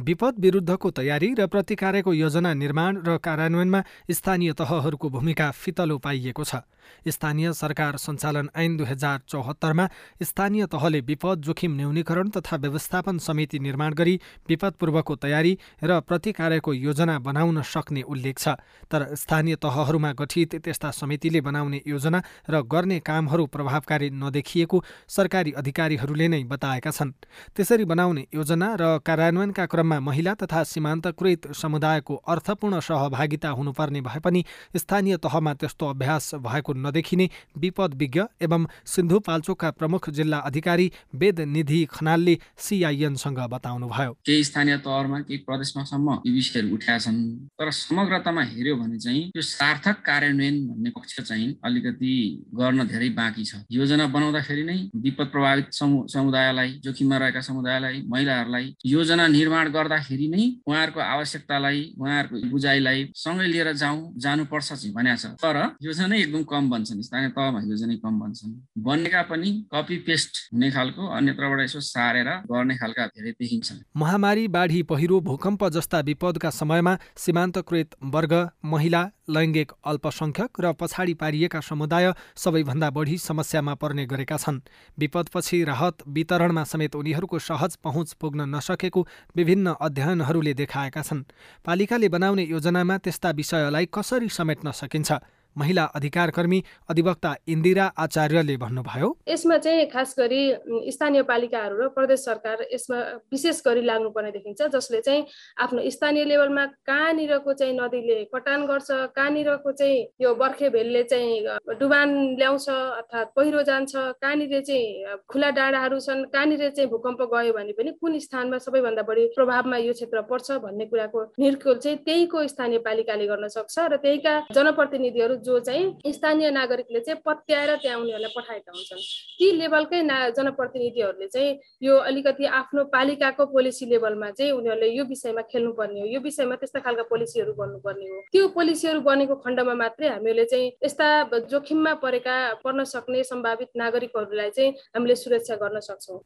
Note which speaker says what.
Speaker 1: विपद विरुद्धको तयारी र प्रतिकारको योजना निर्माण र कार्यान्वयनमा स्थानीय तहहरूको भूमिका फितलो पाइएको छ। स्थानीय सरकार सञ्चालन ऐन दुई हजार चौहत्तरमा स्थानीय तहले विपद जोखिम न्यूनीकरण तथा व्यवस्थापन समिति निर्माण गरी विपद पूर्वको तयारी र प्रतिकार्यको योजना बनाउन सक्ने उल्लेख छ। तर स्थानीय तहहरूमा गठित त्यस्ता समितिले बनाउने योजना र गर्ने कामहरू प्रभावकारी नदेखिएको सरकारी अधिकारीहरूले नै बताएका छन्। त्यसरी बनाउने योजना र कार्यान्वयनका क्रममा महिला तथा सीमान्तकृत समुदायको अर्थपूर्ण सहभागिता हुनुपर्ने भए पनि स्थानीय तहमा त्यस्तो अभ्यास भएको नदेखिने विपद विज्ञ एवं सिन्धुपाल्चोकका प्रमुख जिल्ला अधिकारी वेद निधि खनालले सिआइएनसँग बताउनुभयो।
Speaker 2: केही स्थानीय तहमा केही प्रदेशमासम्म यी विषयहरू उठाएका छन्। तर समग्रतामा हेऱ्यो भने चाहिँ यो सार्थक कार्यान्वयन भन्ने पक्ष चाहिँ अलिकति गर्न धेरै बाँकी छ। योजना बनाउँदाखेरि नै विपद प्रभावित समुदायलाई जोखिममा रहेका समुदायलाई महिलाहरूलाई योजना निर्माण गर्दाखेरि नै उहाँहरूको आवश्यकतालाई उहाँहरूको बुझाइलाई सँगै लिएर जाउँ जानुपर्छ चाहिँ भनेको छ। तर योजना एकदम कम बन्छन् स्थानीय तहमा योजना कम बन्छन् बनेका पनि कपी पेस्ट हुने खालको अन्यत्रबाट यसो सारेर गर्ने खालका धेरै देखिन्छन्।
Speaker 1: महामारी बाढी पहिरो भूकम्प जस्ता विपदका समयमा सीमान्तकृत वर्ग महिला लैङ्गिक अल्पसङ्ख्यक र पछाडि पारिएका समुदाय सबैभन्दा बढी समस्यामा पर्ने गरेका छन्। विपदपछि राहत वितरणमा समेत उनीहरूको सहज पहुँच पुग्न नसकेको विभिन्न अध्ययनहरूले देखाएका छन्। पालिकाले बनाउने योजनामा त्यस्ता विषयलाई कसरी समेट्न सकिन्छ? महिला अधिकारकर्मी अधिवक्ता इन्दिरा आचार्यले भन्नुभयो।
Speaker 3: यसमा चाहिँ खास गरी स्थानीय पालिकाहरू र प्रदेश सरकार यसमा विशेष गरी लाग्नुपर्ने देखिन्छ जसले चाहिँ आफ्नो स्थानीय लेभलमा कहाँनिरको चाहिँ नदीले कटान गर्छ कहाँनिरको चाहिँ यो बर्खे भेलले चाहिँ डुबान ल्याउँछ अर्थात् पहिरो जान्छ कहाँनिर चाहिँ खुला डाँडाहरू छन् कहाँनिर चाहिँ भूकम्प गयो भने पनि कुन स्थानमा सबैभन्दा बढी प्रभावमा यो क्षेत्र पर्छ भन्ने कुराको निर्कुल चाहिँ त्यहीको स्थानीय पालिकाले गर्न सक्छ र त्यहीका जनप्रतिनिधिहरू जो चाहिँ स्थानीय नागरिकले चाहिँ पत्याएर त्यहाँ उनीहरूलाई पठाएका हुन्छन्। ती लेभलकै ना जनप्रतिनिधिहरूले चाहिँ यो अलिकति आफ्नो पालिकाको पोलिसी लेभलमा चाहिँ उनीहरूले यो विषयमा खेल्नुपर्ने हो यो विषयमा त्यस्ता खालका पोलिसीहरू गर्नुपर्ने हो। त्यो पोलिसीहरू बनेको खण्डमा मात्रै हामीले चाहिँ यस्ता जोखिममा परेका पर्न सक्ने सम्भावित नागरिकहरूलाई चाहिँ हामीले सुरक्षा गर्न सक्छौँ।